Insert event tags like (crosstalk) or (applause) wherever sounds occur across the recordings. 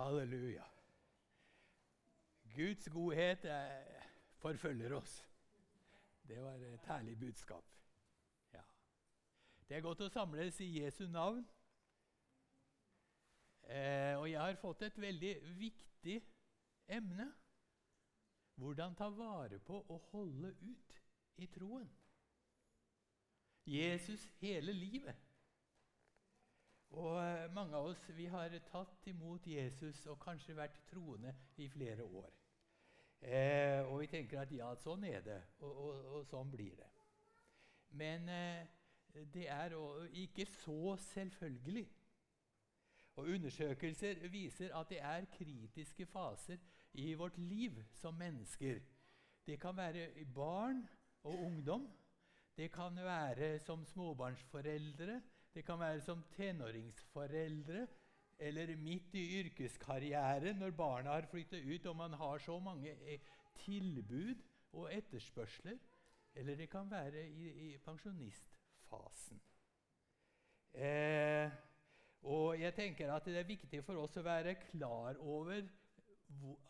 Halleluja. Guds godhet eh, forfølger oss. Det var et herlig budskap. Ja. Det er godt å samles i Jesu navn. Eh, og jeg har fått et veldig viktig emne. Hvordan ta vare på og holde ut i troen. Jesus hele livet. Og eh, Mange av oss vi har tatt imot Jesus og kanskje vært troende i flere år. Eh, og vi tenker at ja, sånn er det, og, og, og sånn blir det. Men eh, det er ikke så selvfølgelig. Og Undersøkelser viser at det er kritiske faser i vårt liv som mennesker. Det kan være barn og ungdom. Det kan være som småbarnsforeldre. Det kan være som tenåringsforeldre eller midt i yrkeskarrieren når barna har flyttet ut og man har så mange eh, tilbud og etterspørsler. Eller det kan være i, i pensjonistfasen. Eh, og jeg tenker at Det er viktig for oss å være klar over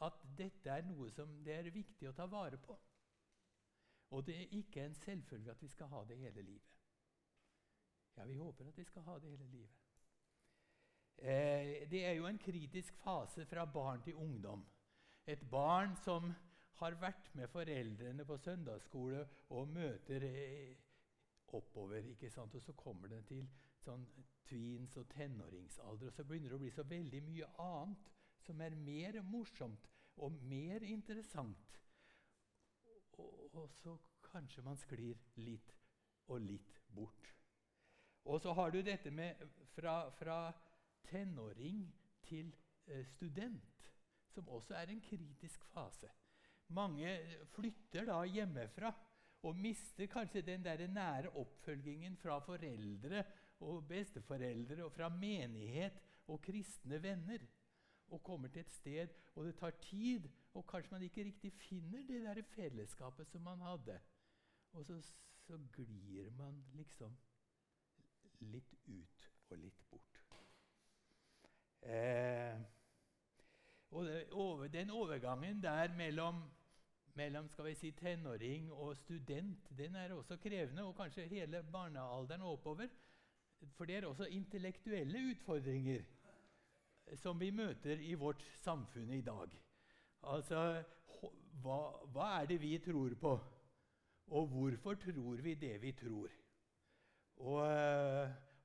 at dette er noe som det er viktig å ta vare på. Og det er ikke en selvfølge at vi skal ha det hele livet. Ja, vi håper at vi skal ha det hele livet. Eh, det er jo en kritisk fase fra barn til ungdom. Et barn som har vært med foreldrene på søndagsskole og møter eh, oppover. ikke sant? Og så kommer det til sånn tweens og tenåringsalder, og så begynner det å bli så veldig mye annet som er mer morsomt og mer interessant. Og, og så kanskje man sklir litt og litt bort. Og så har du dette med fra, fra tenåring til eh, student, som også er en kritisk fase. Mange flytter da hjemmefra og mister kanskje den der nære oppfølgingen fra foreldre og besteforeldre og fra menighet og kristne venner. Og kommer til et sted, og det tar tid, og kanskje man ikke riktig finner det der fellesskapet som man hadde. Og så, så glir man liksom litt ut og litt bort. Eh, og det, over, Den overgangen der mellom, mellom si, tenåring og student den er også krevende, og kanskje hele barnealderen oppover. For det er også intellektuelle utfordringer som vi møter i vårt samfunn i dag. Altså, hva, hva er det vi tror på? Og hvorfor tror vi det vi tror? Og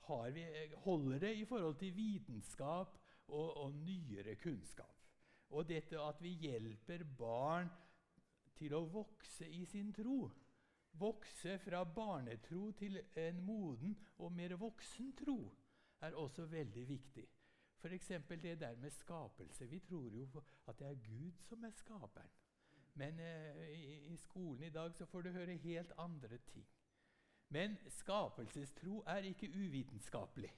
uh, vi, holder det i forhold til vitenskap og, og, nyere kunnskap? Og dette at vi hjelper barn til å vokse i sin tro. Vokse fra barnetro til en moden og mer voksen tro er også veldig viktig. F.eks. det der med skapelse. Vi tror jo at det er Gud som er skaperen. Men eh, i, i, skolen i dag så får du høre helt andre ting. Men skapelsestro er ikke uvitenskapelig.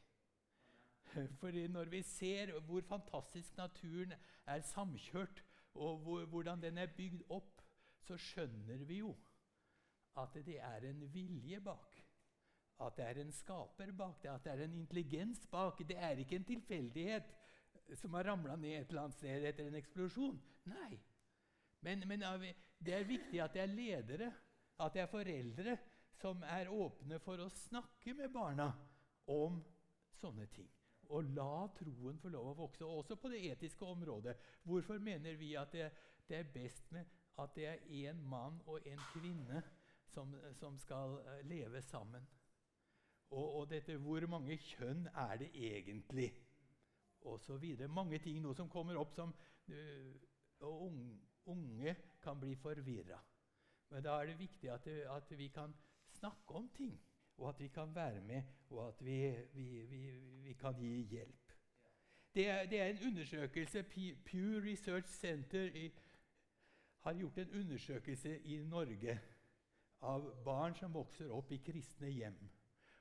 Fordi når vi ser hvor fantastisk naturen er samkjørt, og hvor, hvordan den er bygd opp, så skjønner vi jo at det er en vilje bak. At det er en skaper bak det, at det er en intelligens bak. Det er ikke en tilfeldighet som har ramla ned et eller annet sted etter en eksplosjon. Nei. Men, men, det er viktig at det er ledere, at det er foreldre som er åpne for å snakke med barna om sånne ting. Og la troen få lov å vokse, også på det etiske området. Hvorfor mener vi at det, det er best med at det er én mann og en kvinne som, som skal eh, leve sammen? Og, og, dette Hvor mange kjønn er det egentlig? Og så videre. Mange ting nå som kommer opp som uh, unge, unge kan bli forvirra. Men da er det viktig at, det, at vi kan snakke om ting, og at vi kan være med, og at vi, vi, vi, vi kan gi hjelp. Det er, det er, en undersøkelse Pew Research Center i, har gjort en undersøkelse i Norge av barn som vokser opp i kristne hjem.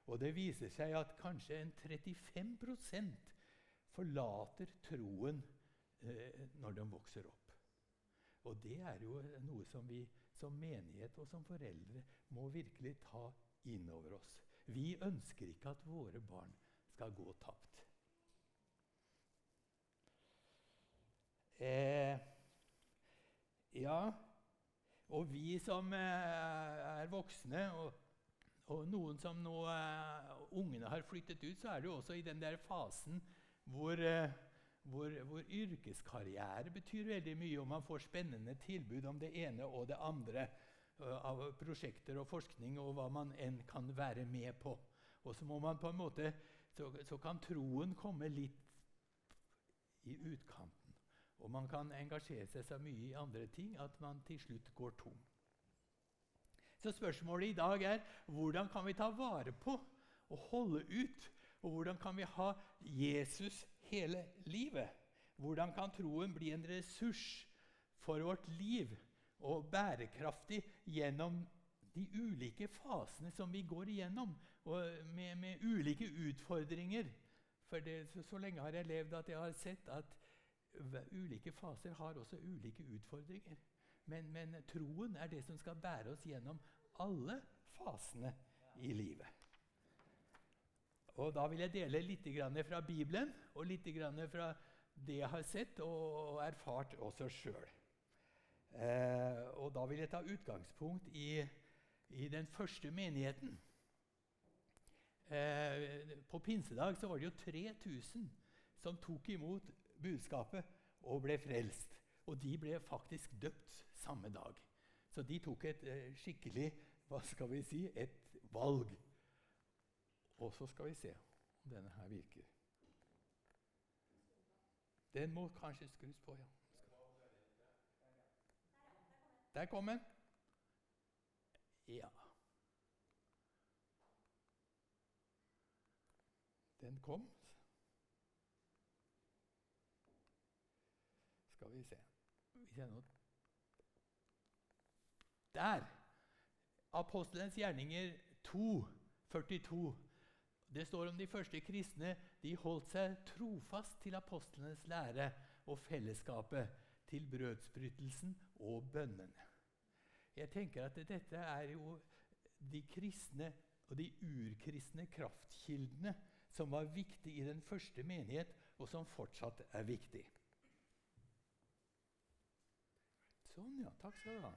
Og Det viser seg at kanskje en 35 forlater troen eh, når de vokser opp. Og Det er jo noe som vi som menighet og som foreldre må virkelig ta inn over oss. Vi ønsker ikke at våre barn skal gå tapt. Eh, ja, og vi som eh, er voksne, og, og noen som nå eh, ungene har flyttet ut, så er det jo også i den der fasen hvor, eh, hvor, hvor, yrkeskarriere betyr veldig mye, og man får spennende tilbud om det ene og det andre av prosjekter og forskning og hva man enn kan være med på. Og så må man på en måte, så, så kan troen komme litt i utkanten. Og man kan engasjere seg så mye i andre ting at man til slutt går tom. Så spørsmålet i dag er hvordan kan vi ta vare på og holde ut? Og hvordan kan vi ha Jesus hele livet? Hvordan kan troen bli en ressurs for vårt liv og bærekraftig gjennom de ulike fasene som vi går igjennom, med, med ulike utfordringer? For det, så, så, lenge har jeg levd at jeg har sett at ulike faser har også ulike utfordringer. Men, men troen er det som skal bære oss gjennom alle fasene i livet. Og Da vil jeg dele litt fra Bibelen og litt fra det jeg har sett og erfart også sjøl. Eh, og da vil jeg ta utgangspunkt i, i den første menigheten. Eh, på pinsedag så var det jo 3000 som tok imot budskapet og ble frelst. Og de ble faktisk døpt samme dag. Så de tok et eh, skikkelig hva skal vi si, et valg. Og så skal vi se om denne her virker. Den må kanskje skrus på, ja. Der kom den. Ja. Den kom. Skal vi se Der! Apostelens gjerninger 2, 42. Det står om de første kristne. De holdt seg trofast til apostlenes lære og fellesskapet, til brødsbrytelsen og bønnene. Jeg tenker at dette er jo de kristne og de urkristne kraftkildene som var viktig i den første menighet, og som fortsatt er viktig. Sånn, ja. Takk skal du ha.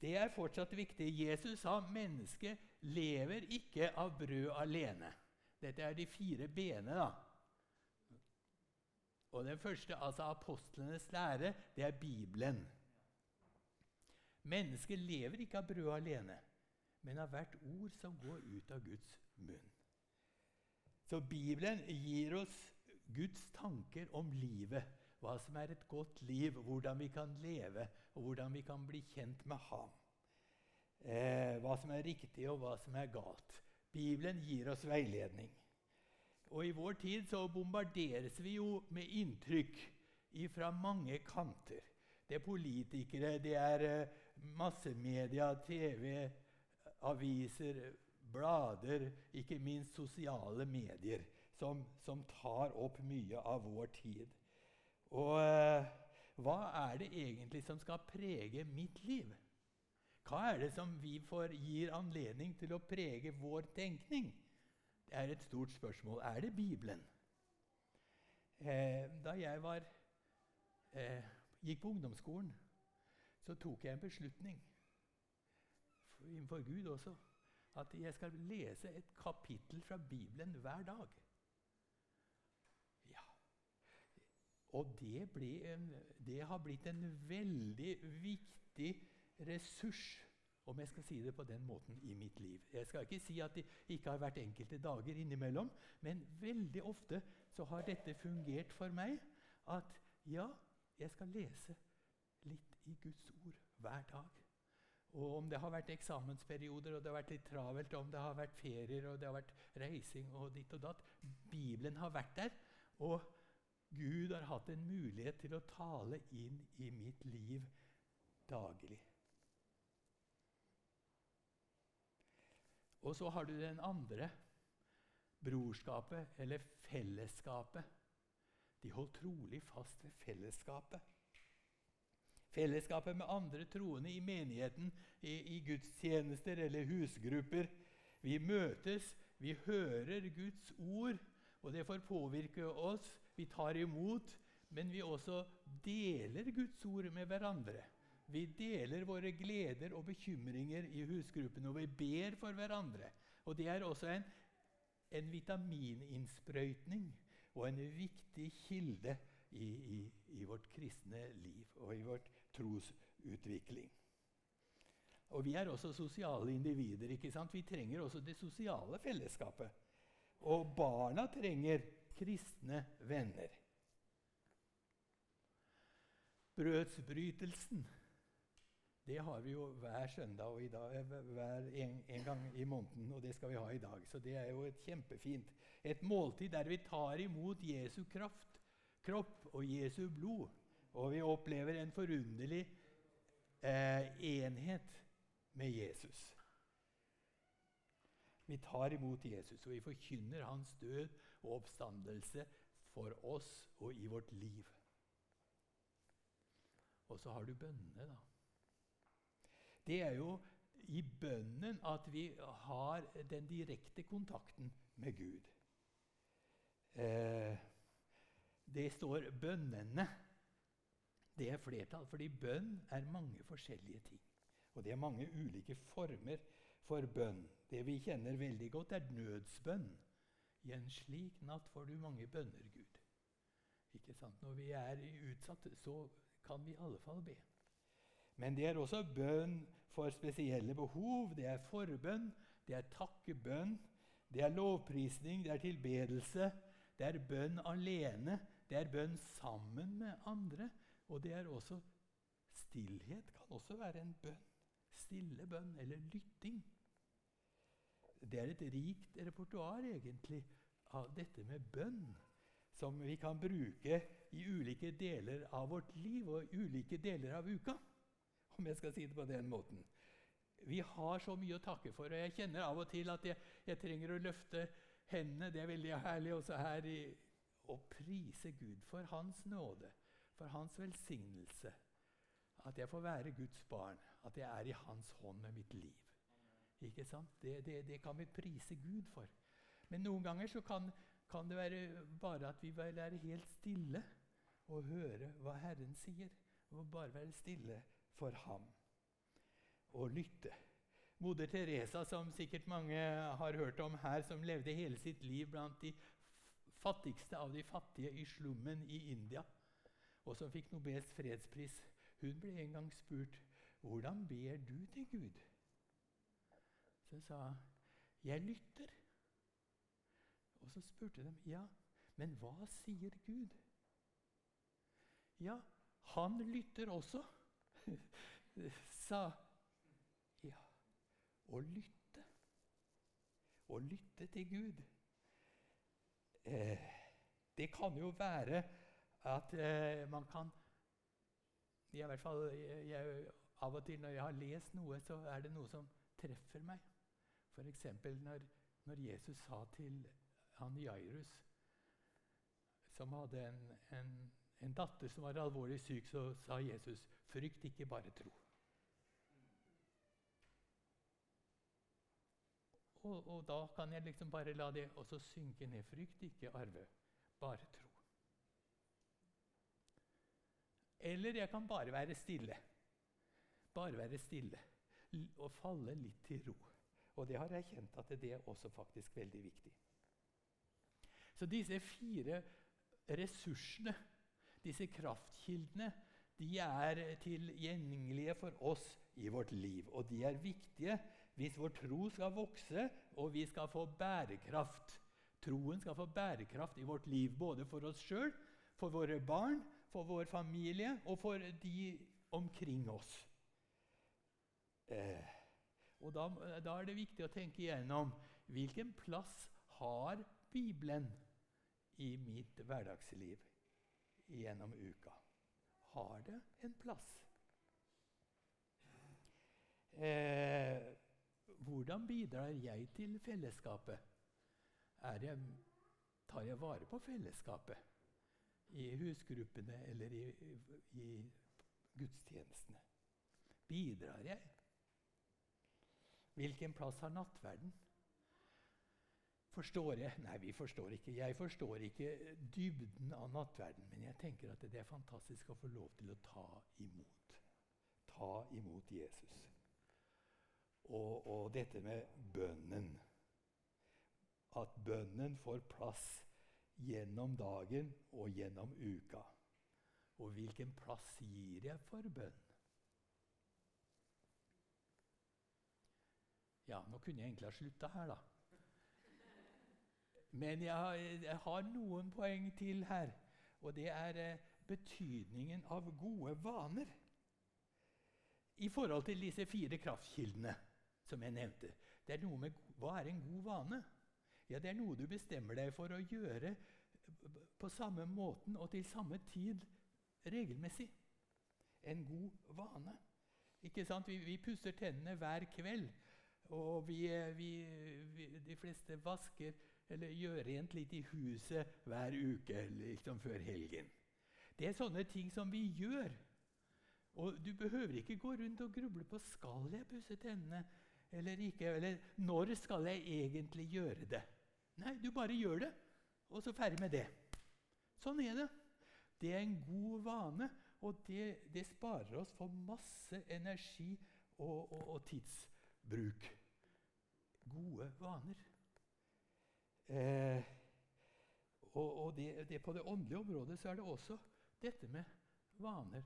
Det er fortsatt viktig. Jesus sa mennesket lever ikke av brød alene. Dette er de fire b-ene. da. Og Den første, altså apostlenes lære, det er Bibelen. Mennesket lever ikke av brød alene, men av hvert ord som går ut av Guds munn. Så Bibelen gir oss Guds tanker om livet. Hva som er et godt liv, hvordan vi kan leve, og hvordan vi kan bli kjent med Ham. Eh, hva som er riktig, og hva som er galt. Bibelen gir oss veiledning. Og I vår tid så bombarderes vi jo med inntrykk fra mange kanter. Det er politikere, det er eh, massemedia, TV, aviser blader, ikke minst sosiale medier, som, som tar opp mye av vår tid. Og eh, hva er det egentlig som skal prege mitt liv? Hva er det som vi får, gir anledning til å prege vår tenkning? Det er et stort spørsmål. Er det Bibelen? Eh, da jeg var, eh, gikk på ungdomsskolen, så tok jeg en beslutning innenfor Gud også at jeg skal lese et kapittel fra Bibelen hver dag. Ja. Og det, en, det har blitt en veldig viktig ressurs, om jeg skal si det på den måten, i mitt liv. Jeg skal ikke si at det ikke har vært enkelte dager innimellom, men veldig ofte så har dette fungert for meg at ja, jeg skal lese litt i Guds ord hver dag. Og om det har vært eksamensperioder, og det har vært litt travelt, om det har vært ferier og det har vært reising og ditt og datt Bibelen har vært der, og Gud har hatt en mulighet til å tale inn i mitt liv daglig. Og så har du den andre brorskapet, eller fellesskapet. De holdt trolig fast ved fellesskapet. Fellesskapet med andre troende i menigheten, i, i gudstjenester eller husgrupper. Vi møtes, vi hører Guds ord, og det får påvirke oss. Vi tar imot, men vi også deler Guds ord med hverandre. Vi deler våre gleder og bekymringer i husgruppen, og vi ber for hverandre. Og det er også en, en vitamininnsprøytning og en viktig kilde i, i, i, vårt kristne liv og i vårt trosutvikling. Og vi er også sosiale individer. ikke sant? Vi trenger også det sosiale fellesskapet. Og barna trenger kristne venner. Brødsbrytelsen det har vi jo hver søndag og i dag, hver en, en, gang i måneden. Og det skal vi ha i dag. Så det er jo et kjempefint et måltid der vi tar imot Jesu kraft, kropp og Jesu blod. Og vi opplever en forunderlig eh, enhet med Jesus. Vi tar imot Jesus, og vi forkynner hans død og oppstandelse for oss og i vårt liv. Og så har du bønnene, da. Det er jo i bønnen at vi har den direkte kontakten med Gud. Eh, det står 'bønnene'. Det er flertall, fordi bønn er mange forskjellige ting. Og det er mange ulike former for bønn. Det vi kjenner veldig godt, er nødsbønn. I en slik natt får du mange bønner, Gud. Ikke sant? Når vi er utsatt, så kan vi i alle fall be. Men det er også bønn for spesielle behov. Det er forbønn, det er takkebønn, det er lovprisning, det er tilbedelse. Det er bønn alene, det er bønn sammen med andre. Og det er også stillhet kan også være en bønn. Stille bønn eller lytting. Det er et rikt repertoar egentlig av dette med bønn som vi kan bruke i ulike deler av vårt liv og ulike deler av uka om jeg skal si det på den måten. Vi har så mye å takke for, og jeg kjenner av og til at jeg, jeg trenger å løfte hendene. Det er veldig herlig også her i, å prise Gud for Hans nåde, for Hans velsignelse. At jeg får være Guds barn, at jeg er i Hans hånd med mitt liv. Ikke sant? Det, det, det kan vi prise Gud for. Men noen ganger så kan, kan det være bare at vi være helt stille og høre hva Herren sier. Og bare være stille for ham og lytte. Moder Teresa, som sikkert mange har hørt om her, som levde hele sitt liv blant de fattigste av de fattige i slummen i India, og som fikk Nobels fredspris, hun ble en gang spurt hvordan ber du til Gud. Så sa hun jeg lytter. Og så spurte de ja, men hva sier Gud? Ja, han lytter også (laughs) sa ja, å lytte. Å lytte til Gud. Eh, det kan jo være at eh, man kan i hvert fall jeg, Av og til når jeg har lest noe, så er det noe som treffer meg. F.eks. Når, når Jesus sa til han Jairus, som hadde en, en en datter som var alvorlig syk, så sa Jesus, 'Frykt ikke, bare tro'. Og, og, da kan jeg liksom bare la det også synke ned. Frykt ikke, Arve. Bare tro. Eller jeg kan bare være stille. Bare være stille og falle litt til ro. Og det har jeg kjent at det er også faktisk veldig viktig. Så disse fire ressursene disse kraftkildene de er tilgjengelige for oss i vårt liv. Og de er viktige hvis vår tro skal vokse, og vi skal få bærekraft. Troen skal få bærekraft i vårt liv, både for oss sjøl, for våre barn, for vår familie og for de omkring oss. Eh, og da, da, er det viktig å tenke igjennom hvilken plass har Bibelen i mitt hverdagsliv gjennom uka. Har det en plass? Eh, hvordan bidrar jeg til fellesskapet? Jeg, tar jeg vare på fellesskapet i husgruppene eller i, i gudstjenestene? Bidrar jeg? Hvilken plass har nattverden? Forstår jeg? Nei, vi forstår ikke. Jeg forstår ikke dybden av nattverden, men jeg tenker at det er fantastisk å få lov til å ta imot. Ta imot Jesus. Og, og dette med bønnen. At bønnen får plass gjennom dagen og gjennom uka. Og hvilken plass gir jeg for bønn? Ja, nå kunne jeg egentlig ha slutta her, da. Men jeg, jeg, har noen poeng til her. Og det er eh, betydningen av gode vaner. I forhold til disse fire kraftkildene som jeg nevnte. Det er noe med, Hva er en god vane? Ja, Det er noe du bestemmer deg for å gjøre på samme måten og til samme tid regelmessig. En god vane. Ikke sant? Vi, vi pusser tennene hver kveld. Og vi, vi, de fleste vasker eller gjøre rent litt i huset hver uke liksom før helgen. Det er sånne ting som vi gjør. Og Du behøver ikke gå rundt og gruble på skal jeg pusse tennene eller ikke. Eller når skal jeg egentlig gjøre det? Nei, du bare gjør det, og så ferdig med det. Sånn er det. Det er en god vane, og det, det sparer oss for masse energi og, og, og tidsbruk. Gode vaner. Eh, og, og det, det på det åndelige området så er det også dette med vaner.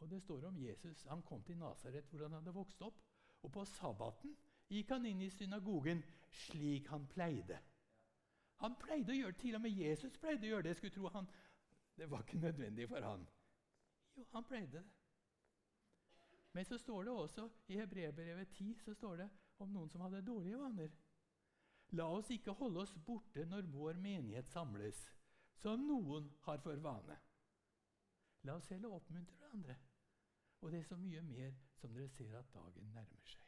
Og Det står om Jesus. Han kom til Nasaret, hvor han hadde vokst opp. Og på sabbaten gikk han inn i synagogen slik han pleide. Han pleide å gjøre Til og med Jesus pleide å gjøre det. Skulle tro han, Det var ikke nødvendig for han. Jo, han pleide det. Men så står det også i Hebreerbrevet 10 så står det om noen som hadde dårlige vaner. La oss ikke holde oss borte når vår menighet samles, som noen har for vane. La oss heller oppmuntre hverandre. Og det er så mye mer som dere ser at dagen nærmer seg.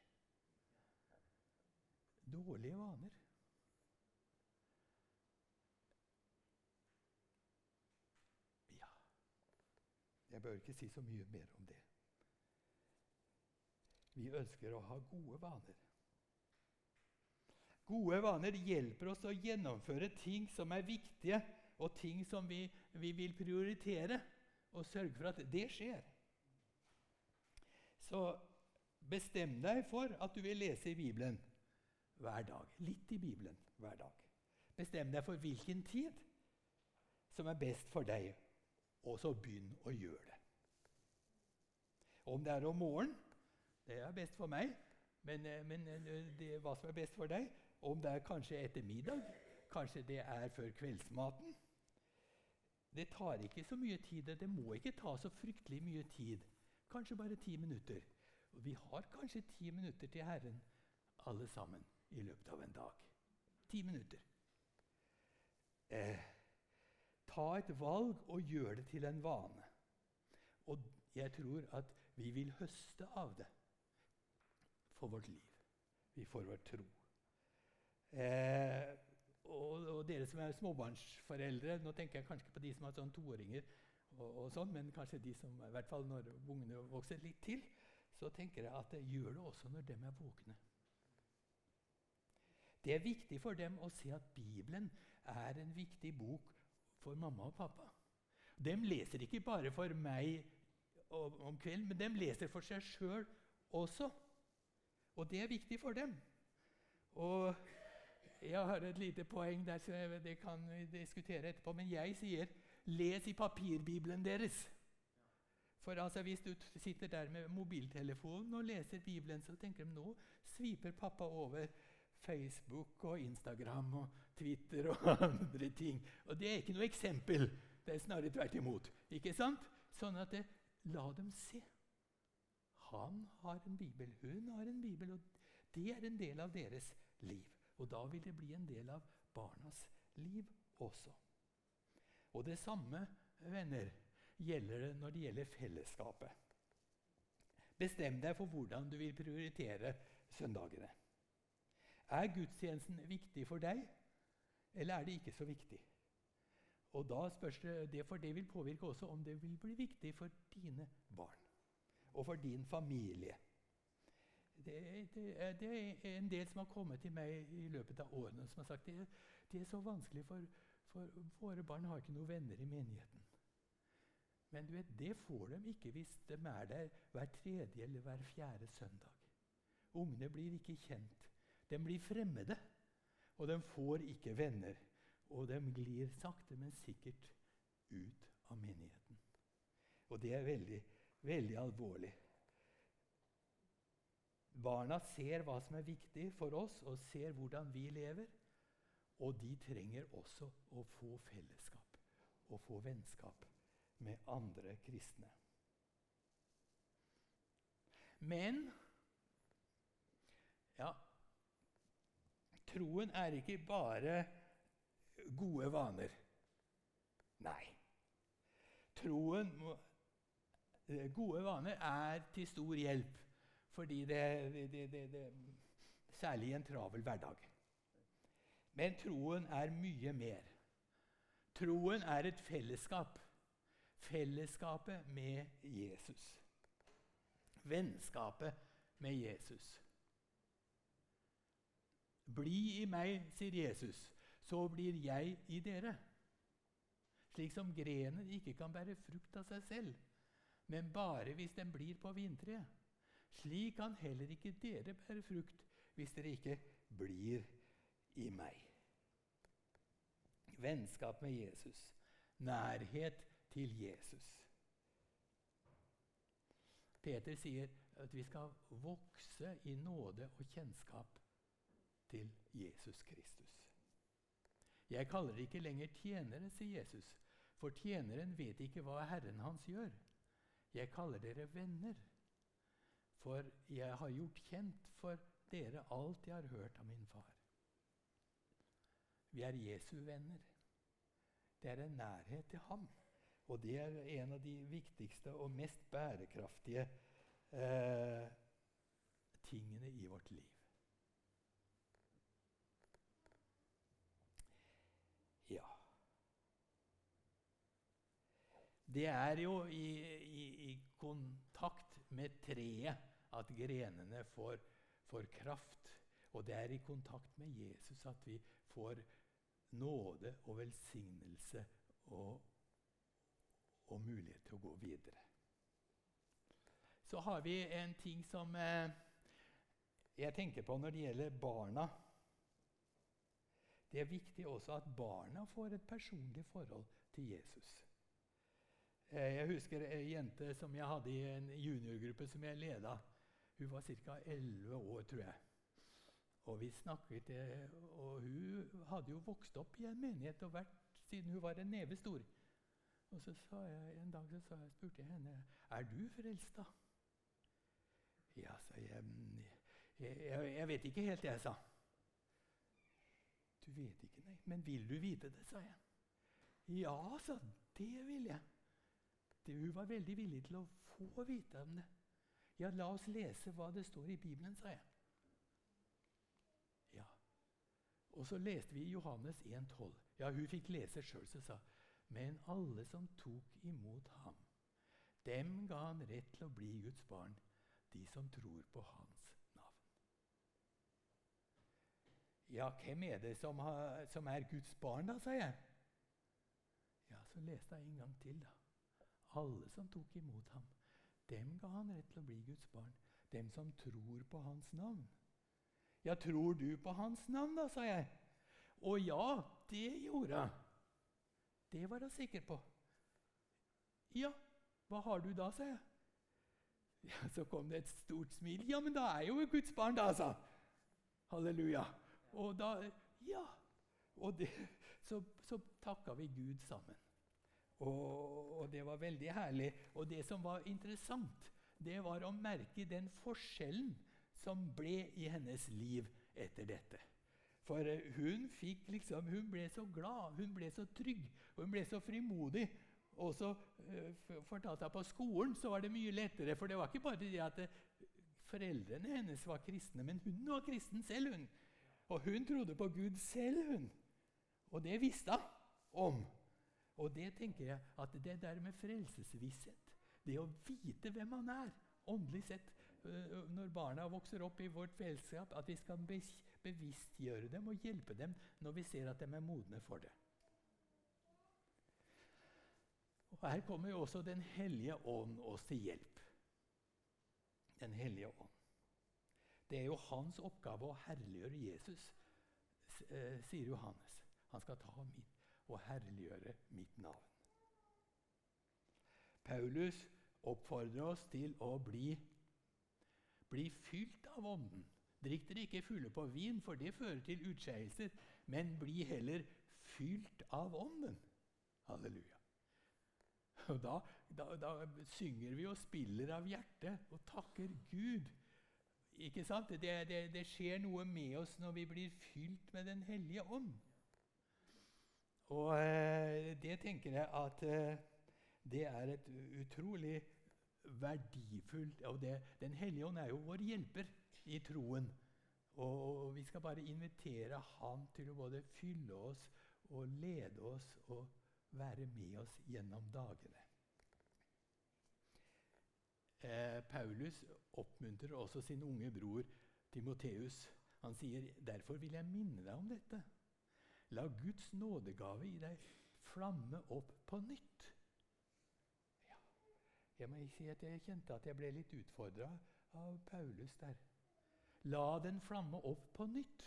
Dårlige vaner. Ja Jeg bør ikke si så mye mer om det. Vi ønsker å ha gode vaner. Gode vaner hjelper oss å gjennomføre ting som er viktige, og ting som vi, vi vil prioritere, og sørge for at det skjer. Så bestem deg for at du vil lese i Bibelen hver dag. Litt i Bibelen hver dag. Bestem deg for hvilken tid som er best for deg, og så begynn å gjøre det. Om det er om morgenen, det er best for meg, men, eh, men eh, det, hva som er best for deg, om det er kanskje etter middag, kanskje det er før kveldsmaten. Det tar ikke så mye tid. Det må ikke ta så fryktelig mye tid. Kanskje bare ti minutter. Vi har kanskje ti minutter til Herren alle sammen i løpet av en dag. Ti minutter. Eh, ta et valg og gjør det til en vane. Og jeg tror at vi vil høste av det for vårt liv. Vi får vår tro. Eh, og, og, dere som er småbarnsforeldre Nå tenker jeg kanskje på de som har sånn toåringer, og, og sånn, men kanskje de som, i hvert fall når ungene vokser litt til, så tenker jeg at det gjør det også når de er våkne. Det er viktig for dem å se at Bibelen er en viktig bok for mamma og pappa. De leser ikke bare for meg om kvelden, men de leser for seg sjøl også. Og det er viktig for dem. Og jeg har et lite poeng der, så det kan vi diskutere etterpå. Men jeg sier les i papirbibelen deres. For altså, Hvis du sitter der med mobiltelefonen og leser Bibelen, så tenker de nå sviper pappa over Facebook og Instagram og Twitter og (laughs) andre ting. Og det er ikke noe eksempel. Det er snarere tvert imot. Ikke sant? Sånn at det, la dem se. Han har en bibel, hun har en bibel, og det er en del av deres liv. Og da vil det bli en del av barnas liv også. Og det samme venner, gjelder det når det gjelder fellesskapet. Bestem deg for hvordan du vil prioritere søndagene. Er gudstjenesten viktig for deg, eller er det ikke så viktig? Og da spørs det, For det vil påvirke også om det vil bli viktig for dine barn og for din familie. Det, det, det, er en del som har kommet til meg i løpet av årene som har sagt det, det er så vanskelig, for, for våre barn har ikke noen venner i menigheten. Men du vet, det får de ikke hvis de er der hver tredje eller hver fjerde søndag. Ungene blir ikke kjent. De blir fremmede, og de får ikke venner. Og de glir sakte, men sikkert ut av menigheten. Og det er veldig, veldig alvorlig. Barna ser hva som er viktig for oss, og ser hvordan vi lever. Og de trenger også å få fellesskap og få vennskap med andre kristne. Men ja, troen er ikke bare gode vaner. Nei. Troen eh, Gode vaner er til stor hjelp fordi det, det, det, det Særlig i en travel hverdag. Men troen er mye mer. Troen er et fellesskap. Fellesskapet med Jesus. Vennskapet med Jesus. Bli i meg, sier Jesus, så blir jeg i dere. Slik som grenen ikke kan bære frukt av seg selv, men bare hvis den blir på vintreet. Slik kan heller ikke dere bære frukt hvis dere ikke blir i meg. Vennskap med Jesus. Nærhet til Jesus. Peter sier at vi skal vokse i nåde og kjennskap til Jesus Kristus. Jeg kaller det ikke lenger tjenere, sier Jesus, for tjeneren vet ikke hva Herren hans gjør. Jeg kaller dere venner. For jeg har gjort kjent for dere alt jeg har hørt av min far. Vi er Jesu venner. Det er en nærhet til ham. Og det er en av de viktigste og mest bærekraftige eh, tingene i vårt liv. Ja Det er jo i, i, i kontakt med treet at grenene får, får kraft. Og det er i kontakt med Jesus at vi får nåde og velsignelse og, og mulighet til å gå videre. Så har vi en ting som eh, jeg tenker på når det gjelder barna. Det er viktig også at barna får et personlig forhold til Jesus. Eh, jeg husker ei jente som jeg hadde i en juniorgruppe som jeg leda. Hun var ca. 11 år, tror jeg. Og vi snakket, eh, og hun hadde jo vokst opp i en menighet og vært siden hun var en neve stor. Og så sa jeg, En dag så jeg, spurte jeg henne er du frelst. da? Ja, sa jeg. Jeg, jeg, jeg vet ikke helt, jeg, sa. Du vet ikke, nei. Men vil du vite det, sa jeg. Ja, sa det vil jeg. Det, hun var veldig villig til å få vite om det. Ja, la oss lese hva det står i Bibelen, sa jeg. Ja. Og så leste vi Johannes 1,12. Ja, hun fikk lese sjøl, så sa Men alle som tok imot ham, dem ga han rett til å bli Guds barn, de som tror på hans navn. Ja, hvem er det som, har, som er Guds barn, da, sa jeg. Ja, så leste jeg en gang til, da. Alle som tok imot ham, dem ga han rett til å bli Guds barn. Dem som tror på hans navn. Ja, tror du på hans navn, da, sa jeg. Og ja, det gjorde jeg. Det var jeg sikker på. Ja, hva har du da, sa jeg. Ja, Så kom det et stort smil. Ja, men da er jeg jo Guds barn, da, sa Halleluja. Og da Ja. Og det, så, så takka vi Gud sammen. Og, og, det var veldig herlig. Og det som var interessant, det var å merke den forskjellen som ble i hennes liv etter dette. For eh, hun, liksom, hun ble så glad, hun ble så trygg, hun ble så frimodig. Og så uh, fortalte jeg på skolen så var det mye lettere, for det var ikke bare det at eh, foreldrene hennes var kristne, men hun var kristen selv. hun. Og hun trodde på Gud selv, hun. Og det visste hun om. Og det tenker jeg at det der med frelsesvisshet, det å vite hvem man er åndelig sett, øh, når barna vokser opp i vårt fellesskap, at vi skal bevisstgjøre dem og hjelpe dem når vi ser at de er modne for det. Og Her kommer jo også Den hellige ånd oss til hjelp. Den hellige ånd. Det er jo hans oppgave å herliggjøre Jesus, eh, sier Johannes. Han skal ta mitt og herliggjøre mitt navn. Paulus oppfordrer oss til å bli, bli fylt av Ånden. Drikk dere ikke fulle på vin, for det fører til utskeielser, men bli heller fylt av Ånden. Halleluja. Og da, da, da, synger vi og spiller av hjertet og takker Gud. Ikke sant? Det, det, det, skjer noe med oss når vi blir fylt med Den hellige ånd. Og eh, det tenker jeg at eh, det er et utrolig verdifullt og det, Den hellige ånd er jo vår hjelper i troen. Og, vi skal bare invitere Han til å både fylle oss og lede oss og være med oss gjennom dagene. Eh, Paulus oppmuntrer også sin unge bror Timoteus. Han sier, 'Derfor vil jeg minne deg om dette.' La Guds nådegave i deg flamme opp på nytt. Ja, jeg må si at jeg kjente at jeg ble litt utfordra av Paulus der. La den flamme opp på nytt.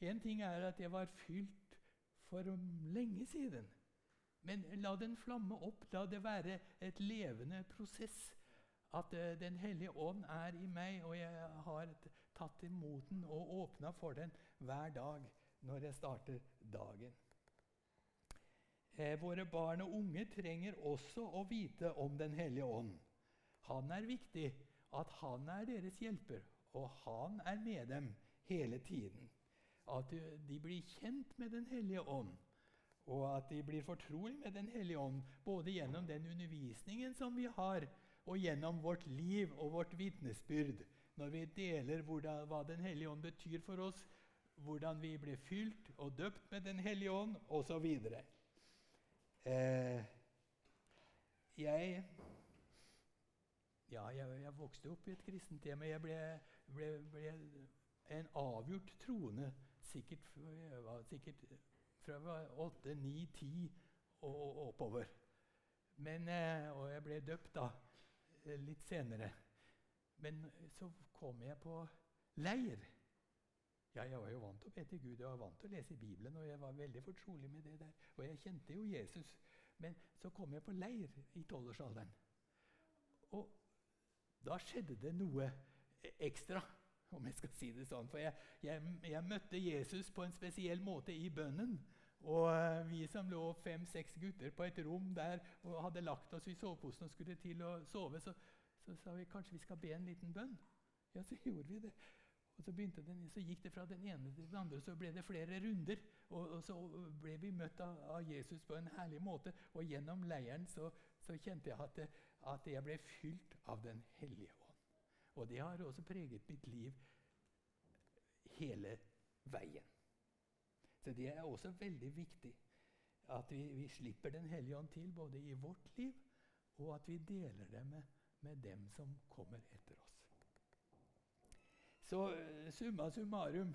En ting er at jeg var fylt for lenge siden. Men la den flamme opp. La det være et levende prosess. At uh, Den hellige ånd er i meg, og jeg har tatt imot den og åpna for den hver dag når jeg starter dagen. Eh, våre barn og unge trenger også å vite om Den hellige ånd. Han er viktig, at han er deres hjelper, og han er med dem hele tiden. At de blir kjent med Den hellige ånd, og at de blir fortrolig med Den hellige ånd, både gjennom den undervisningen som vi har, og gjennom vårt liv og vårt vitnesbyrd, når vi deler hva Den hellige ånd betyr for oss, hvordan vi ble fylt og døpt med Den hellige ånd, osv. Eh, jeg, ja, jeg, jeg vokste opp i et kristent hjem. Jeg ble, ble, ble en avgjort troende sikkert, sikkert fra åtte, ni, ti og oppover. Men, eh, og jeg ble døpt da litt senere. Men så kom jeg på leir. Ja, jeg var jo vant til å be til Gud, jeg var vant til å lese Bibelen, og jeg var veldig fortrolig med det der. Og jeg kjente jo Jesus. Men så kom jeg på leir i tolvårsalderen. Og da skjedde det noe ekstra, om jeg skal si det sånn. For jeg, jeg, jeg møtte Jesus på en spesiell måte i bønnen. Og uh, vi som lå fem-seks gutter på et rom der og hadde lagt oss i soveposen og skulle til å sove, så, så sa vi kanskje vi skal be en liten bønn. Ja, så (laughs) gjorde vi det. Og så, den, så, gikk det fra den ene til den andre, så ble det flere runder. Og, og så ble vi møtt av, av, Jesus på en herlig måte. Og gjennom leiren så, så kjente jeg at, at, jeg ble fylt av Den hellige ånd. Og det har også preget mitt liv hele veien. Så det er også veldig viktig at vi, vi slipper Den hellige ånd til både i vårt liv, og at vi deler det med, med dem som kommer etter oss. Så eh, summa summarum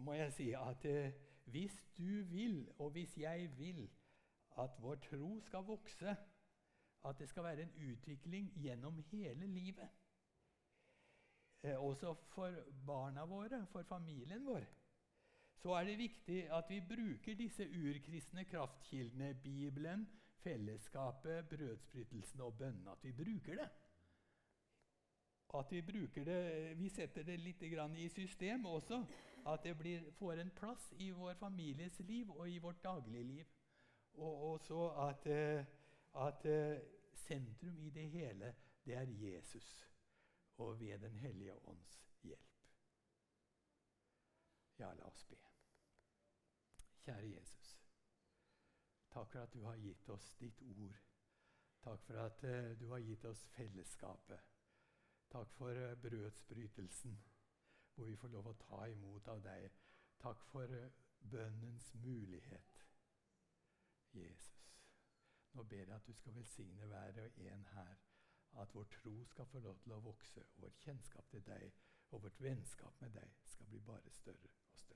må jeg si at eh, hvis du vil, og hvis jeg vil, at vår tro skal vokse, at det skal være en utvikling gjennom hele livet eh, Også for barna våre, for familien vår, så er det viktig at vi bruker disse urkristne kraftkildene, Bibelen, fellesskapet, brødsbrytelsen og bønnen. At vi bruker det at vi bruker det, vi setter det litt i system også. At det blir, får en plass i vår families liv og i vårt dagligliv. Og også at, eh, at eh, sentrum i det hele, det er Jesus. Og ved Den hellige ånds hjelp. Ja, la oss be. Kjære Jesus. Takk for at du har gitt oss ditt ord. Takk for at uh, du har gitt oss fellesskapet. Takk for eh, brødsbrytelsen, hvor vi får lov å ta imot av deg. Takk for eh, bønnens mulighet. Jesus, nå ber jeg at du skal velsigne hver og en her. at vår tro skal få lov til å vokse, og vårt kjennskap til deg og vårt vennskap med deg skal bli bare større og større.